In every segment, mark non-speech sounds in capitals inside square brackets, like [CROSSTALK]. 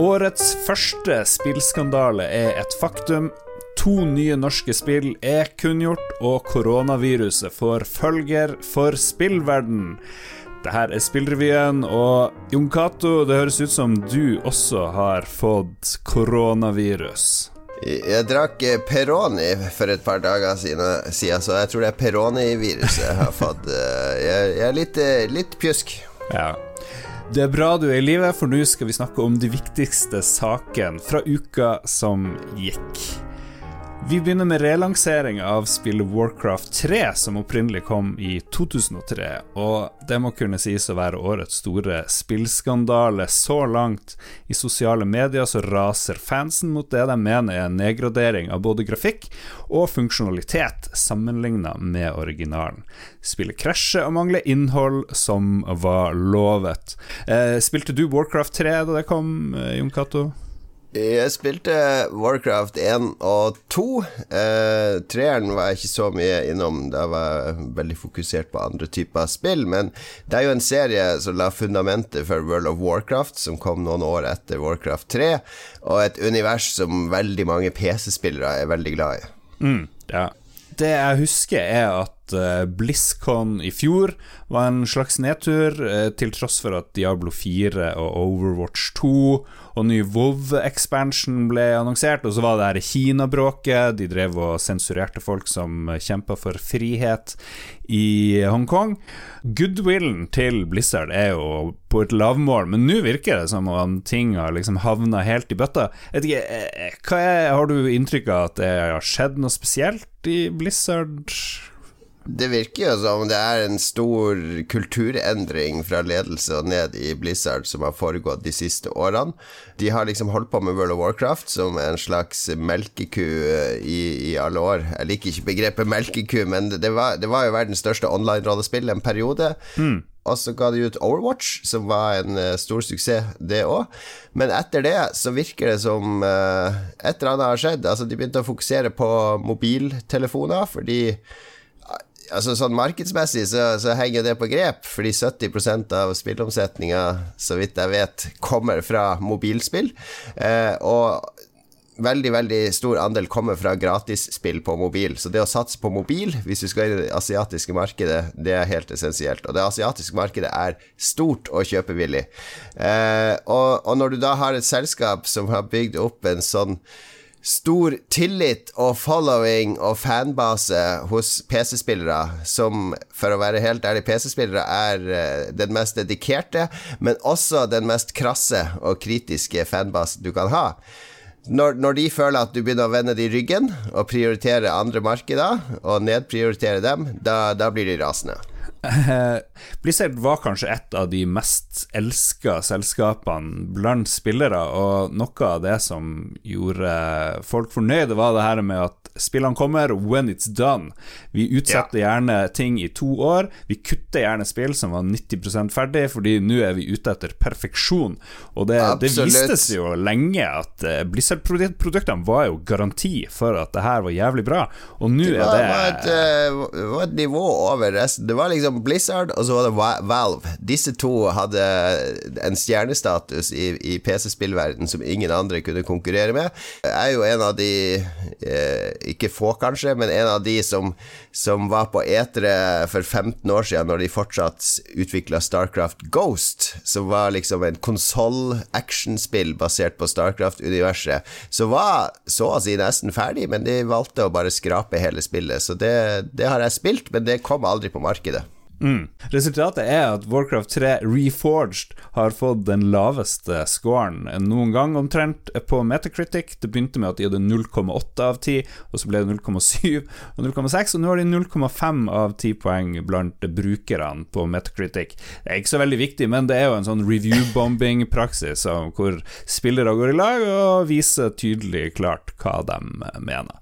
Årets første spillskandale er et faktum. To nye norske spill er kunngjort, og koronaviruset får følger for spillverden. Det her er Spillrevyen, og Jon Cato, det høres ut som du også har fått koronavirus. Jeg drakk eh, Peroni for et par dager siden, så jeg tror det er Peroni-viruset jeg har fått. Eh, jeg, er litt, eh, litt pjusk. Ja. Det er bra du er i live, for nå skal vi snakke om de viktigste sakene fra uka som gikk. Vi begynner med relansering av spillet Warcraft 3, som opprinnelig kom i 2003. Og det må kunne sies å være årets store spillskandale. Så langt i sosiale medier så raser fansen mot det de mener er nedgradering av både grafikk og funksjonalitet sammenligna med originalen. Spillet krasjer og mangler innhold som var lovet. Eh, spilte du Warcraft 3 da det kom, eh, Jon Cato? Jeg spilte Warcraft 1 og 2. Eh, treeren var jeg ikke så mye innom, da var jeg veldig fokusert på andre typer spill. Men det er jo en serie som la fundamentet for World of Warcraft, som kom noen år etter Warcraft 3, og et univers som veldig mange PC-spillere er veldig glad i. Mm, ja. Det jeg husker, er at uh, BlizzCon i fjor var en slags nedtur, uh, til tross for at Diablo 4 og Overwatch 2 og ny WoW-expansion ble annonsert, og så var det her Kina-bråket. De drev og sensurerte folk som kjempa for frihet i Hongkong. Goodwillen til Blizzard er jo på et lavmål, men nå virker det som om ting har liksom havna helt i bøtta. Ikke, eh, hva er, har du inntrykk av at det har skjedd noe spesielt i Blizzard? Det virker jo som det er en stor kulturendring fra ledelse og ned i Blizzard som har foregått de siste årene. De har liksom holdt på med World of Warcraft som en slags melkeku eh, i, i alle år. Jeg liker ikke begrepet melkeku, men det var, det var jo verdens største online-rollespill en periode. Mm. Og så ga de ut Overwatch, som var en uh, stor suksess, det òg. Men etter det så virker det som uh, et eller annet har skjedd. Altså, de begynte å fokusere på mobiltelefoner, fordi altså sånn Markedsmessig så, så, henger det på grep, fordi 70% av spillomsetninga, så vidt jeg vet, kommer fra mobilspill. Eh, og veldig veldig stor andel kommer fra gratisspill på mobil. Så det å satse på mobil, hvis du skal inn i det asiatiske markedet, det er helt essensielt. Og det asiatiske markedet er stort og kjøpevillig. Eh, og, og når du da har et selskap som har bygd opp en sånn stor tillit og following og fanbase hos PC-spillere, som for å være helt ærlig, PC-spillere er eh, den mest dedikerte, men også den mest krasse og kritiske fanbasen du kan ha. Når, når, de føler at du begynner å vende dem ryggen og prioritere andre markeder, og nedprioritere dem, da, da blir de rasende. Blizzard var kanskje et av de mest elska selskapene blant spillere, og noe av det som gjorde folk fornøyde, var det her med at spillene kommer when it's done. Vi utsetter ja. gjerne ting i to år. Vi kutter gjerne spill som var 90% ferdig, fordi nå er vi ute etter perfeksjon. Og det, det vistes jo lenge at eh, Blizzard-produktene var jo garanti for at det her var jævlig bra, og nå er det var et, uh, var et nivå over resten. Det var liksom liksom Blizzard, og så var det Valve. Disse to hadde en stjernestatus i, i PC-spillverden som ingen andre kunne konkurrere med. Jeg er jo en av de, eh, ikke få kanskje, men en av de som, som var på etere for 15 år siden, når de fortsatt utvikla Starcraft Ghost, som var liksom en konsoll-actionspill basert på Starcraft-universet, som var så å si nesten ferdig, men de valgte å bare skrape hele spillet. Så det, det har jeg spilt, men det kom aldri på markedet. Mm. Resultatet er at Warcraft 3 Reforged har fått den laveste scoren noen gang, omtrent, på Metacritic. Det begynte med at de hadde 0,8 av 10, og så ble det 0,7 og 0,6, og nå har de 0,5 av 10 poeng blant brukerne på Metacritic. Det er ikke så veldig viktig, men det er jo en sånn review-bombing-praksis hvor spillere går i lag og viser tydelig klart hva de mener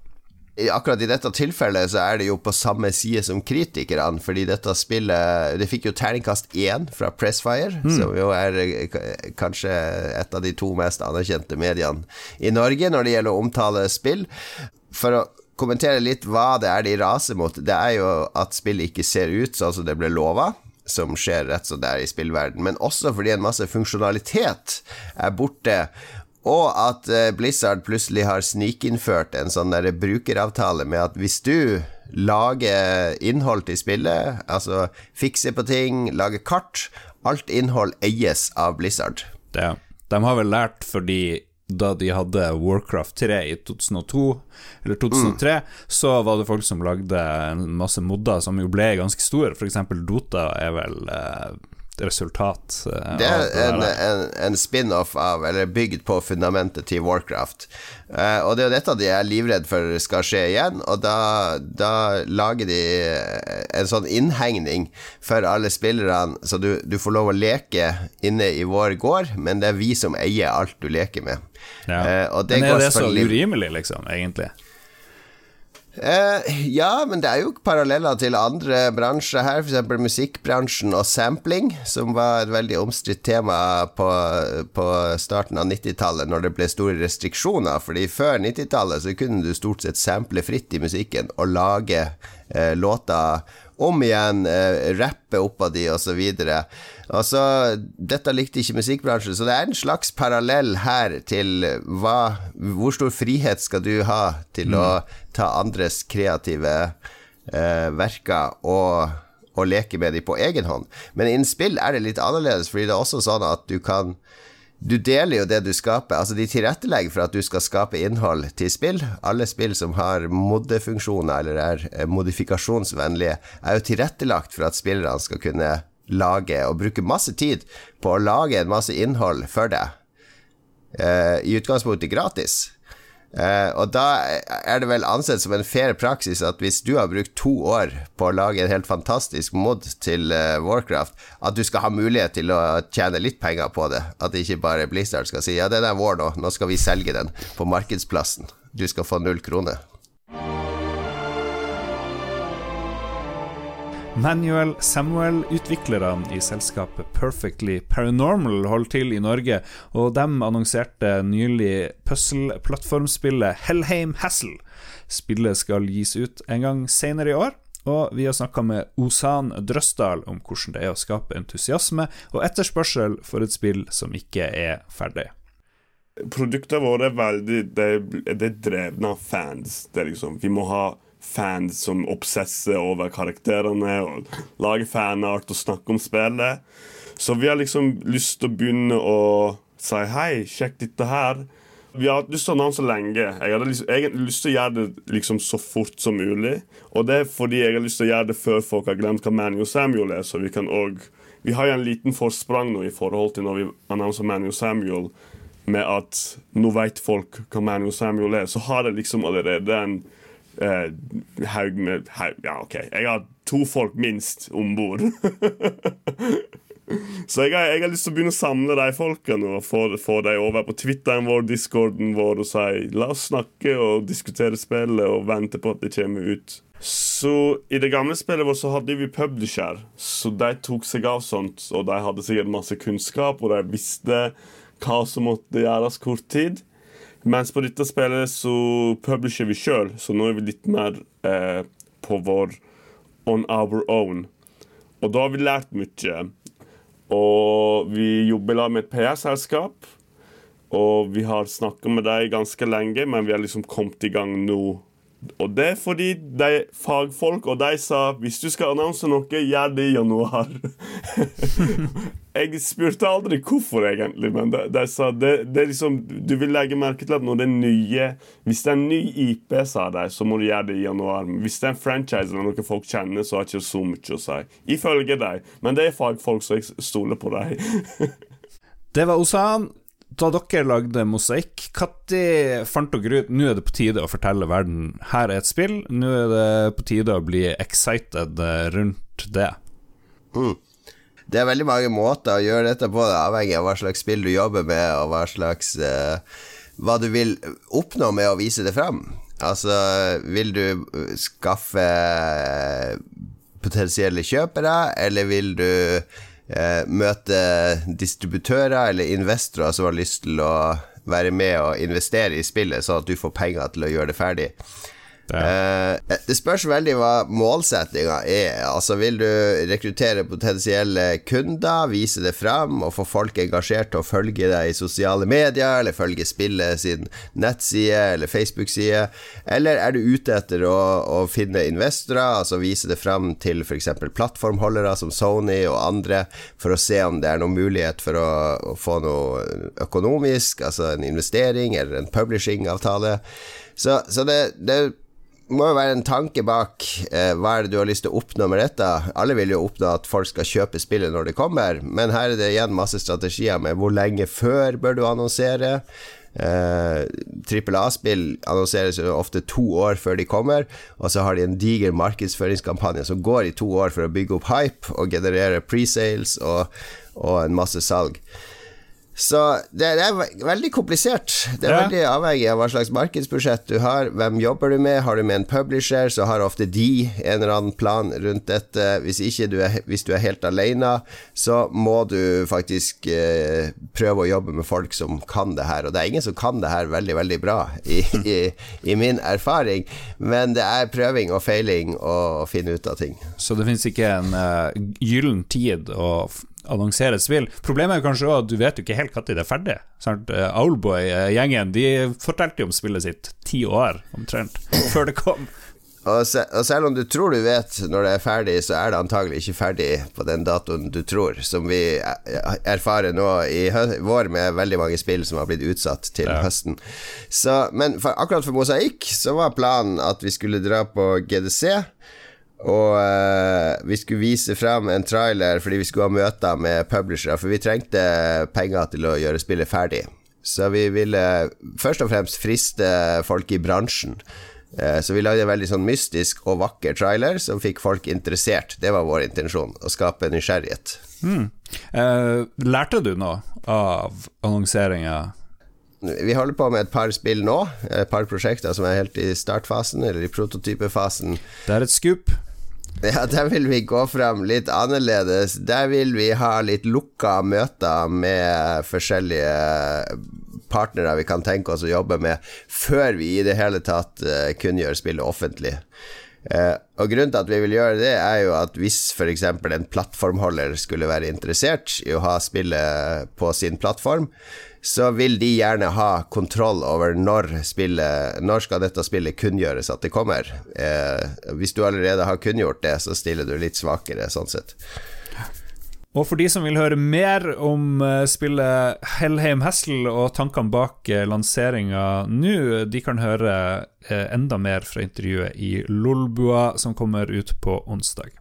akkurat i dette tilfellet så er det jo på samme side som kritikerne, fordi dette spillet Det fikk jo terningkast én fra Pressfire, mm. som jo er eh, kanskje et av de to mest anerkjente mediene i Norge når det gjelder å omtale spill. For å kommentere litt hva det er de raser mot, det er jo at spillet ikke ser ut sånn som det ble lova som skjer rett og slett der i spillverden, men også fordi en masse funksjonalitet er borte, Og at uh, Blizzard plutselig har snikinnført en sånn der brukeravtale med at hvis du lager innhold til spillet, altså fikser på ting, lager kart Alt innhold eies av Blizzard. Det. De har vel lært fordi da de hadde Warcraft 3 i 2002, eller 2003, mm. så var det folk som lagde en masse modder som jo ble ganske store. For eksempel Dota er vel eh, resultat. Uh, det er en, en, en spin-off av, eller bygd på fundamentet til Warcraft. Uh, og det er jo dette de er livredd for skal skje igjen, og da, da lager de en sånn innhegning for alle spillerne, så du, du, får lov å leke inne i vår gård, men det er vi som eier alt du leker med. Ja. Uh, men er det så urimelig, liksom, egentlig? Eh, ja, men det er jo paralleller til andre bransjer her, f.eks. musikkbransjen og sampling, som var et veldig omstridt tema på, på starten av 90-tallet, når det ble store restriksjoner. Fordi før 90-tallet så kunne du stort sett sample fritt i musikken og lage eh, låter om igjen, eh, rappe av de, osv. Altså, dette likte ikke musikkbransjen, så det er en slags parallell her til hva Hvor stor frihet skal du ha til mm. å ta andres kreative eh, verker og, og, leke med de på egen hånd? Men innen spill er det litt annerledes, fordi det er også sånn at du kan du deler jo det du skaper. Altså De tilrettelegger for at du skal skape innhold til spill. Alle spill som har moddefunksjoner eller er eh, modifikasjonsvennlige, er jo tilrettelagt for at spillerne skal kunne lage og bruke masse tid på å lage en masse innhold for deg. Uh, I utgangspunktet gratis. Uh, og da er det vel ansett som en fair praksis at hvis du har brukt to år på å lage en helt fantastisk mod til uh, Warcraft, at du skal ha mulighet til å tjene litt penger på det. At ikke bare Blizzard skal si ja, den er vår nå, nå skal vi selge den på markedsplassen. Du skal få null kroner. Manuel Samuel-utviklerne i selskapet Perfectly Paranormal holder til i Norge, og de annonserte nylig puzzle-plattformspillet Hellheim Hassle. Spillet skal gis ut en gang senere i år, og vi har snakka med Osan Drøsdal om hvordan det er å skape entusiasme og etterspørsel for et spill som ikke er ferdig. Produktene våre er veldig Det, det er drevne av fans. Det er liksom, vi må ha fans som obsesser over karakterene og lager fanart og snakker om spillet. Så vi har liksom lyst til å begynne å si hei, sjekk dette her. Vi har hatt lyst til å annonse lenge. Jeg hadde liksom, egentlig lyst til å gjøre det liksom så fort som mulig. Og det er fordi jeg har lyst til å gjøre det før folk har glemt hva Manny og Samuel er. Så vi kan også Vi har jo en liten forsprang nå i forhold til når vi annonser Manny og Samuel, med at nå vet folk hva Manu Samuel er. Så har det liksom allerede en eh, haug med haug, Ja, OK. Jeg har to folk minst om bord. [LAUGHS] Så jeg har, jeg har, lyst til å begynne å samle de folkene og få, få dem over på Twitteren vår, discorden vår, og si la oss snakke og diskutere spillet og vente på at det kommer ut. Så i det gamle spillet vårt så hadde vi publisher, så de tok seg av sånt. Og de hadde sikkert masse kunnskap, og de visste hva som måtte gjøres kort tid. Mens på dette spillet så publisher vi sjøl, så nå er vi litt mer eh, på vår on our own. Og da har vi lært mye. Og vi jobber med et PR-selskap. Og vi har snakka med dem ganske lenge, men vi har liksom kommet i gang nå og det er fordi de fagfolk, og de sa hvis du skal annonse noe, gjør det i januar. [LAUGHS] jeg spurte aldri hvorfor, egentlig, men de, de sa det, det, er liksom Du vil legge merke til at når det er nye Hvis det er en ny IP, sa de, så må du gjøre det i januar. Hvis det er en franchise eller noe folk kjenner, så har det ikke så mye å si. Ifølge dem. Men det er fagfolk, så jeg stoler på dem. [LAUGHS] det var Osan da dere lagde Mosaikk, når fant dere ut nå er det på tide å fortelle verden her er et spill, nå er det på tide å bli excited rundt det? Mm. Det er veldig mange måter å gjøre dette på, det avhengig av hva slags spill du jobber med, og hva slags uh, Hva du vil oppnå med å vise det fram. Altså, vil du skaffe potensielle kjøpere, eller vil du uh, møte distributører eller investorer som har lyst til å være med og investere i spillet, sånn at du får penger til å gjøre det ferdig. Uh, det spørs veldig hva målsettinga er. Altså Vil du rekruttere potensielle kunder, vise det fram og få folk engasjert til å følge deg i sosiale medier, eller følge spillet sin nettside eller Facebook-side? Eller er du ute etter å, å finne investorer, altså vise det fram til f.eks. plattformholdere som Sony og andre, for å se om det er noen mulighet for å, å få noe økonomisk, altså en investering eller en publishing-avtale? Så, så det, det må jo være en tanke bak eh, hva er det du har lyst til å oppnå med dette. Alle vil jo oppnå at folk skal kjøpe spillet når det kommer, men her er det igjen masse strategier med hvor lenge før bør du annonsere. Trippel eh, A-spill annonseres jo ofte to år før de kommer, og så har de en diger markedsføringskampanje som går i to år for å bygge opp hype og generere presales og, og en masse salg. Så det, det, er veldig komplisert. Det er ja. veldig avhengig av hva slags markedsbudsjett du har. Hvem jobber du med? Har du med en publisher, så har ofte de en eller annen plan rundt dette. Hvis, ikke du er, hvis du er helt alene, så må du faktisk eh, prøve å jobbe med folk som kan det her. Og det er ingen som kan det her veldig, veldig bra, i, i, i min erfaring. Men det er prøving og feiling å finne ut av ting. Så det finnes ikke en uh, gyllen tid å annonsere spill. Problemet er kanskje også at du vet jo ikke helt når det er ferdig. Sant? Eh, Owlboy-gjengen de fortalte jo om spillet sitt ti år omtrent [LAUGHS] før det kom. Og, selv om du tror du vet når det er ferdig, så er det antagelig ikke ferdig på den datoen du tror, som vi erfarer nå i vår med veldig mange spill som har blitt utsatt til ja. høsten. Så, men for, akkurat for Mosaikk så var planen at vi skulle dra på GDC. Og uh, vi skulle vise frem en trailer fordi vi skulle ha møter med publishere, for vi trengte penger til å gjøre spillet ferdig. Så vi ville først og fremst friste folk i bransjen. Uh, så vi lagde en veldig sånn mystisk og vakker trailer som fikk folk interessert. Det var vår intensjon, å skape nysgjerrighet. Mm. Uh, lærte du noe av annonseringa? Vi holder på med et par spill nå, et par prosjekter som er helt i startfasen, eller i prototypefasen. Det er et skup. [LAUGHS] Ja, der vil vi gå frem litt annerledes. Der vil vi ha litt lukka møter med forskjellige partnere vi kan tenke oss å jobbe med, før vi i det hele tatt uh, kunngjør spillet offentlig. Uh, og Grunnen til at vi vil gjøre det, er jo at hvis f.eks. en plattformholder skulle være interessert i å ha spillet på sin plattform, så vil de gjerne ha kontroll over når spillet Når skal dette spillet kunngjøres at det kommer. Eh, hvis du allerede har kunngjort det, så stiller du litt svakere, sånn sett. Og for de som vil høre mer om eh, spillet Hellheim Hessel og tankene bak eh, lanseringa nå, de kan høre eh, enda mer fra intervjuet i Lolbua, som kommer ut på onsdag.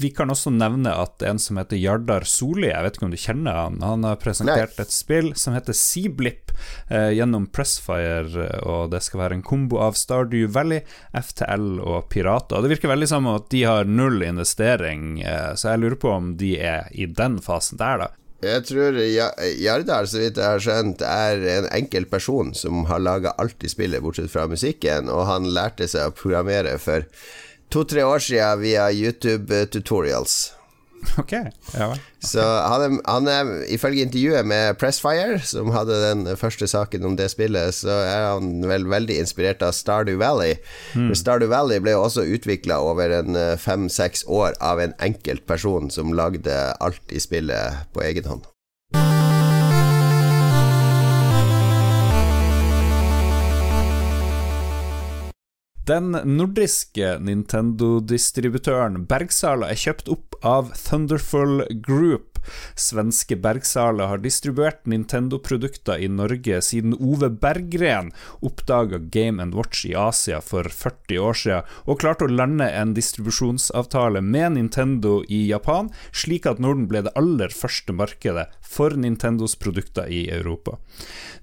Vi kan også nevne at en som heter Jardar Soli, jeg vet ikke om du kjenner han, han har presentert Nei. et spill som heter Seablip eh, gjennom Pressfire, og det skal være en kombo av Stardew Valley, FTL og Pirater. Det virker veldig som at de har null investering, eh, så jeg lurer på om de er i den fasen der, da. Jeg tror Jardar, så vidt jeg har skjønt, er en enkel person som har laga alt i spillet, bortsett fra musikken, og han lærte seg å programmere for to-tre år siden via YouTube tutorials. Ok, ja vel. Så han han er, ifølge intervjuet med Pressfire, som hadde den første saken om det spillet, så er han vel veldig inspirert av Stardew Valley. Mm. Stardew Valley ble også utvikla over en eh, fem-seks år av en enkelt person som lagde alt i spillet på egen hånd. Den nordiske Nintendo-distributøren Bergsala er kjøpt opp av Thunderful Group. Svenske Bergsala har distribuert Nintendo-produkter i Norge siden Ove Berggren oppdaga Game Watch i Asia for 40 år siden, og klarte å lande en distribusjonsavtale med Nintendo i Japan, slik at Norden ble det aller første markedet for Nintendos produkter i Europa.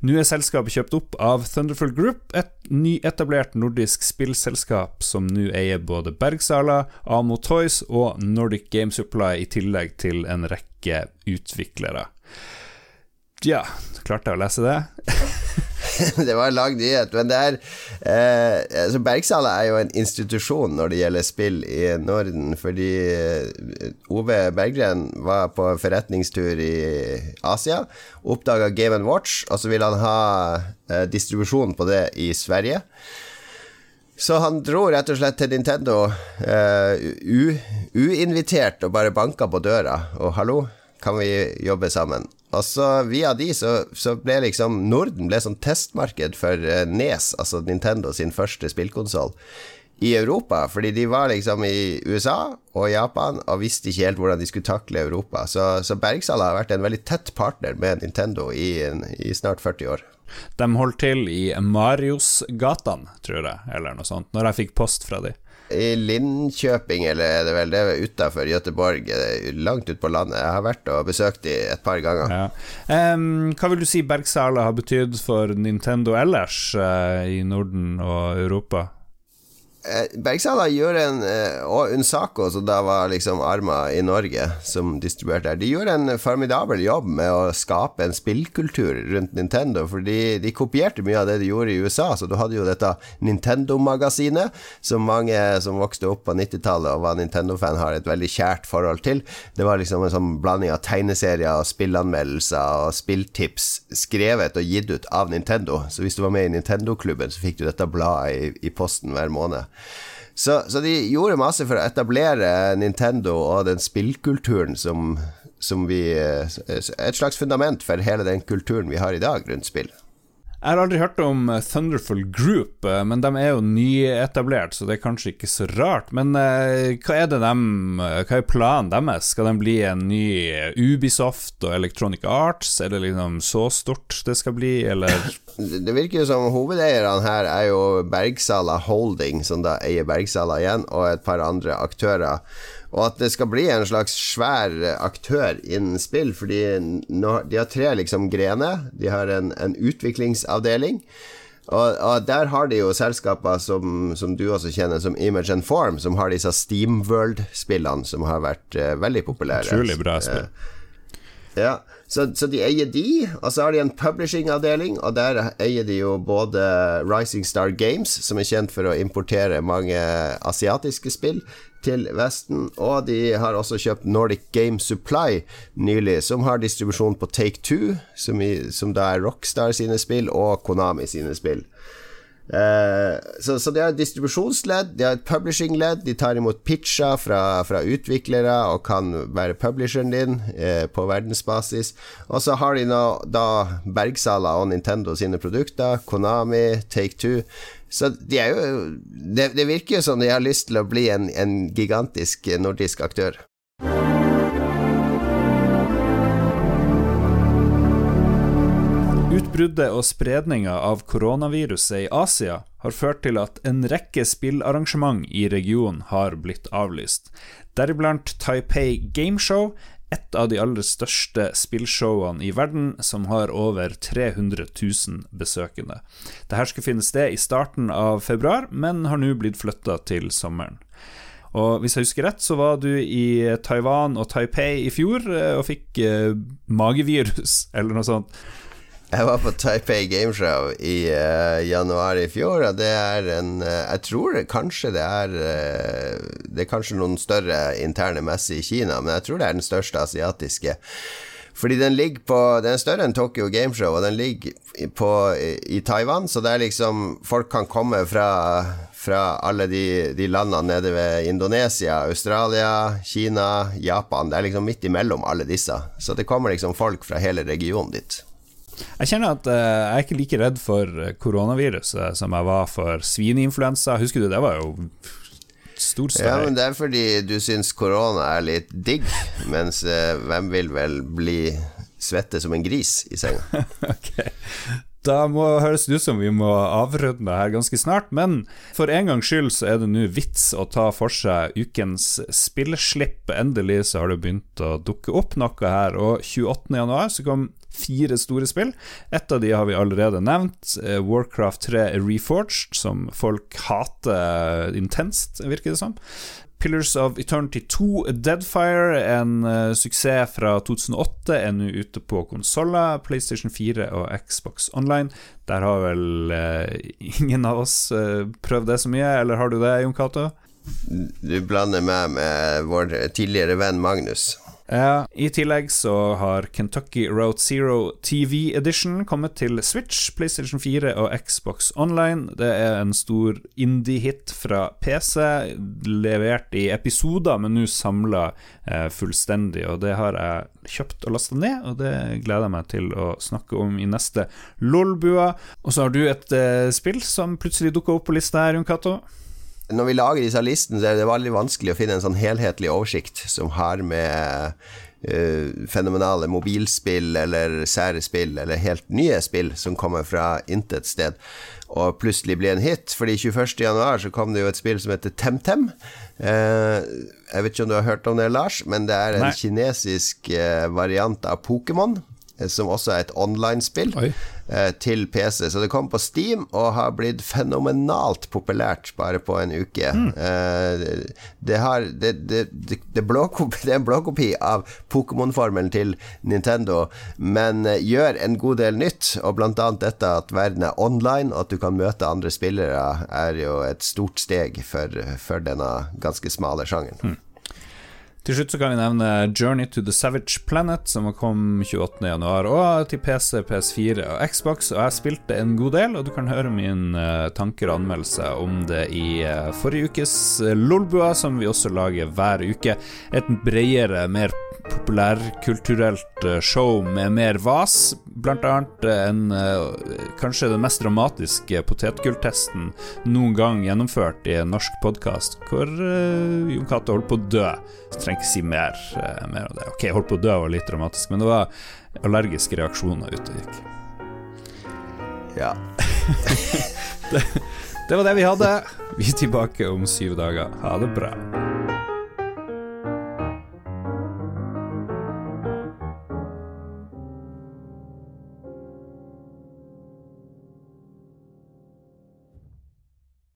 Nå er selskapet kjøpt opp av Thunderful Group, et nyetablert nordisk spillselskap som nå eier både Bergsala, Amo Toys og Nordic Game Supply, i tillegg til en rekke utviklere. Ja, klarte jeg å lese det? [LAUGHS] det var en lang nyhet. Men det er eh, altså Bergsala er jo en institusjon når det gjelder spill i Norden. Fordi eh, Ove Berggren var på forretningstur i Asia, oppdaga Game Watch, og så ville han ha eh, distribusjon på det i Sverige. Så han dro rett og slett til Nintendo uh, uinvitert og bare banka på døra. Og 'hallo, kan vi jobbe sammen?' Og så via de så, så ble liksom Norden ble sånn testmarked for Nes, altså Nintendo sin første spillkonsoll i Europa, fordi de var liksom i USA og Japan og visste ikke helt hvordan de skulle takle Europa. Så, så Bergsala har vært en veldig tett partner med Nintendo i, i snart 40 år. De holdt til i Mariosgatan, tror jeg, eller noe sånt, når jeg fikk post fra de. I Linköping, eller er det vel det utafor Gøteborg, langt ut på landet. Jeg har vært og besøkt de et par ganger. Ja. Um, hva vil du si Bergsala har betydd for Nintendo ellers uh, i Norden og Europa? Eh, Bergsala gjør en eh, Og Unsaco, som da var liksom arma i Norge, som distribuerte her, de gjorde en formidabel jobb med å skape en spillkultur rundt Nintendo. For de, de kopierte mye av det de gjorde i USA. Så du hadde jo dette Nintendo-magasinet, som mange som vokste opp på 90-tallet og var Nintendo-fan, har et veldig kjært forhold til. Det var liksom en sånn blanding av tegneserier og spillanmeldelser og spilltips skrevet og gitt ut av Nintendo. Så hvis du var med i Nintendo-klubben, så fikk du dette bladet i, i posten hver måned. Så, så, de gjorde masse for å etablere Nintendo og den spillkulturen som, som vi Et slags fundament for hele den kulturen vi har i dag rundt spill. Jeg har aldri hørt om Thunderful Group, eh, men de er jo nyetablert, så det er kanskje ikke så rart. Men eh, hva er det dem, hva er planen deres? Skal de bli en ny Ubisoft og Electronic Arts? Er det liksom så stort det skal bli, eller? [LAUGHS] Det virker jo som hovedeierne her er jo Bergsala Holding, som da eier Bergsala igjen, og et par andre aktører og at det skal bli en slags svær aktør innen spill, fordi de har tre liksom grener. De har en, en utviklingsavdeling. Og, og, der har de jo selskaper som, som, du også kjenner, som Image and Form, som har disse Steamworld-spillene som har vært uh, veldig populære. Utrolig bra spill. Uh, ja, så, så, de eier de, og så har de en publishing-avdeling, og der eier de jo både Rising Star Games, som er kjent for å importere mange asiatiske spill, til Vesten. Og de har også kjøpt Nordic Game Supply nylig, som har distribusjon på Take Two, som, som da er Rockstar sine spill, og Konami sine spill. Uh, så, så de har et distribusjonsledd, de har et publishing-ledd. De tar imot pitcher fra, fra, utviklere og kan være publisheren din uh, på verdensbasis. Og så har de nå da Bergsala og Nintendo sine produkter, Konami, Take Two. Så de jo det, det, virker jo som de har lyst til å bli en, en gigantisk nordisk aktør. Utbruddet og spredninga av koronaviruset i Asia har ført til at en rekke spillarrangement i regionen har blitt avlyst, deriblant Taipei Gameshow, et av de aller største spillshowene i verden, som har over 300 000 besøkende. Dette skulle finne sted i starten av februar, men har nå blitt flytta til sommeren. Og hvis jeg husker rett, så var du i Taiwan og Taipei i fjor eh, og fikk eh, magevirus, [LAUGHS] eller noe sånt. Jeg var på Taipei Gameshow i uh, januar i fjor, og det er en uh, Jeg tror det, kanskje det er uh, Det er kanskje noen større interne messer i Kina, men jeg tror det er den største asiatiske. Fordi den ligger på Den er større enn Tokyo Gameshow, og den ligger på, i, i Taiwan, så det er liksom Folk kan komme fra, fra alle de, de, landene nede ved Indonesia, Australia, Kina, Japan. Det er liksom midt imellom alle disse. Så det kommer liksom folk fra hele regionen dit. Jeg kjenner at uh, jeg er ikke like redd for koronaviruset som jeg var for svineinfluensa. Husker du, det var jo stor støy. Ja, men det er fordi du syns korona er litt digg, mens uh, hvem vil vel bli svette som en gris i senga? [LAUGHS] ok da må høres det ut som vi må avrunde her ganske snart, men for en gangs skyld så er det nå vits å ta for seg ukens spillslipp. Endelig så har det begynt å dukke opp noe her, og 28.1 så kom fire store spill. Et av de har vi allerede nevnt, eh, Warcraft 3 Reforged, som folk hater intenst, virker det som. Pillars of Eternity 2 Deadfire, en uh, suksess fra 2008, er nå ute på konsoller, PlayStation 4 og Xbox Online. Der har vel uh, ingen av oss uh, prøvd det så mye, eller har du det, Jon Cato? Du blander meg med vår tidligere venn Magnus. Uh, I tillegg så har Kentucky Route Zero TV Edition kommet til Switch, PlayStation 4 og Xbox Online. Det er en stor indie-hit fra PC, levert i episoder, men nå samla uh, fullstendig. Og det har jeg kjøpt og lasta ned, og det gleder jeg meg til å snakke om i neste Lolbua. Og så har du et uh, spill som plutselig dukka opp på lista her, Jon Cato når vi lager disse listene, så er det veldig vanskelig å finne en sånn helhetlig oversikt som har med uh, fenomenale mobilspill eller sære spill eller helt nye spill som kommer fra intet sted og plutselig blir en hit. Fordi 21.1 så kom det jo et spill som heter TemTem. Uh, jeg vet ikke om du har hørt om det, Lars, men det er en Nei. kinesisk uh, variant av Pokémon som også er et online-spill eh, til PC. Så det kom på Steam og har blitt fenomenalt populært bare på en uke. Mm. Eh, det, har, det, det, det, blåkopi, [LAUGHS] det, er en blåkopi av Pokémon-formelen til Nintendo, men eh, gjør en god del nytt. Og blant annet dette at verden er online, og at du kan møte andre spillere, er jo et stort steg for, for denne ganske smale sjangeren. Mm. Til slutt så kan vi nevne Journey to the Savage Planet, som kom 28.1, og til PC, PS4 og Xbox. Og jeg spilte en god del, og du kan høre min uh, tanker og anmeldelse om det i uh, forrige ukes uh, Lolbua, som vi også lager hver uke. Et bredere, mer populærkulturelt eh, show med mer vas, blant annet eh, en, eh, kanskje den mest dramatiske potetgulltesten noen gang gjennomført i en norsk podkast, hvor uh, Jon Cato holdt på å dø. Så trenger ikke si mer, uh, mer, om det. Ok, holdt på å dø var litt dramatisk, men det var allergiske reaksjoner ute og gikk. Ja. [LAUGHS] det, det var det vi hadde. Vi er tilbake om syv dager. Ha det bra.